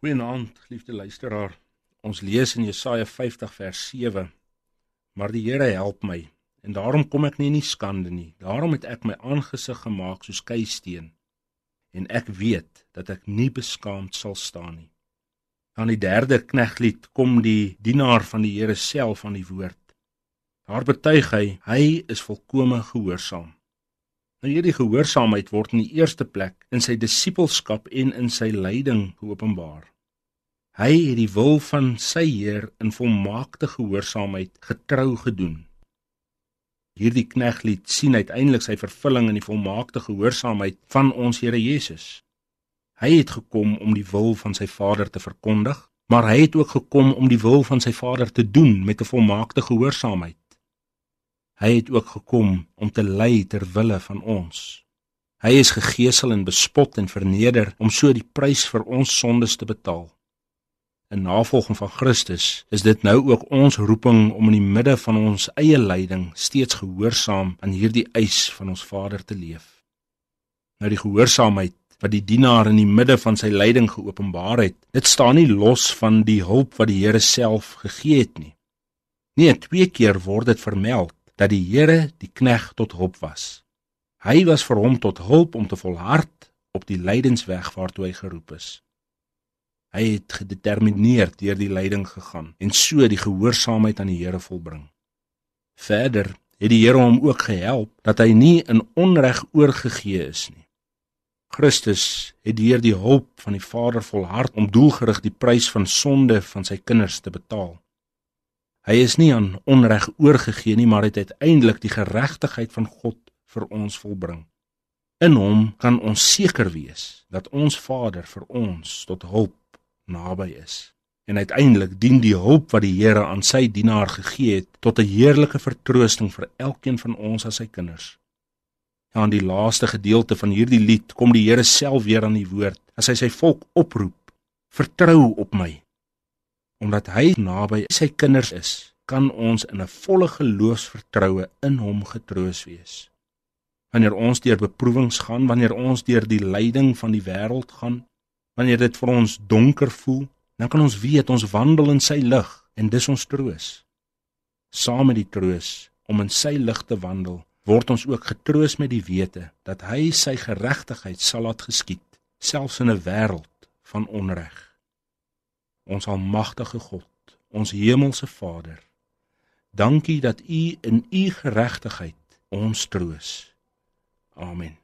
Goeienaand, geliefde luisteraar. Ons lees in Jesaja 50 vers 7. Maar die Here help my en daarom kom ek nie in die skande nie. Daarom het ek my aangesig gemaak soos keisteen en ek weet dat ek nie beskaamd sal staan nie. Aan die derde kneglied kom die dienaar van die Here self aan die woord. Daar betuig hy hy is volkome gehoorsaam. Nou hierdie gehoorsaamheid word in die eerste plek in sy disippelskap en in sy lyding geopenbaar. Hy het die wil van sy Heer in volmaakte gehoorsaamheid getrou gedoen. Hierdie kneglied sien uiteindelik sy vervulling in die volmaakte gehoorsaamheid van ons Here Jesus. Hy het gekom om die wil van sy Vader te verkondig, maar hy het ook gekom om die wil van sy Vader te doen met 'n volmaakte gehoorsaamheid. Hy het ook gekom om te ly ter wille van ons. Hy is gegeesel en bespot en verneder om so die prys vir ons sondes te betaal. In navolging van Christus is dit nou ook ons roeping om in die midde van ons eie lyding steeds gehoorsaam aan hierdie eis van ons Vader te leef. Nou die gehoorsaamheid wat die dienaar in die midde van sy lyding geopenbaar het, dit staan nie los van die hulp wat die Here self gegee het nie. Nee, twee keer word dit vermeld dat die Here die knegg tot hulp was. Hy was vir hom tot hulp om te volhard op die lydensweg waartoe hy geroep is. Hy het gedetermineerd deur die lyding gegaan en so die gehoorsaamheid aan die Here volbring. Verder het die Here hom ook gehelp dat hy nie in onreg oorgegee is nie. Christus het deur die hulp van die Vader volhard om doelgerig die prys van sonde van sy kinders te betaal. Hy is nie aan onreg oorgegee nie, maar het uiteindelik die geregtigheid van God vir ons volbring. In hom kan ons seker wees dat ons Vader vir ons tot hulp naby is. En uiteindelik dien die hulp wat die Here aan sy dienaar gegee het tot 'n heerlike vertroosting vir elkeen van ons as sy kinders. Ja, in die laaste gedeelte van hierdie lied kom die Here self weer aan die woord as hy sy volk oproep: "Vertrou op my, omdat hy naby sy kinders is, kan ons in 'n volle geloofsvertroue in hom getroos wees. Wanneer ons deur beproewings gaan, wanneer ons deur die lyding van die wêreld gaan, wanneer dit vir ons donker voel, dan kan ons weet ons wandel in sy lig en dis ons troos. Saam met die troos om in sy lig te wandel, word ons ook getroos met die wete dat hy sy geregtigheid sal laat geskied, selfs in 'n wêreld van onreg ons almagtige God, ons hemelse Vader. Dankie dat U in U geregtigheid ons troos. Amen.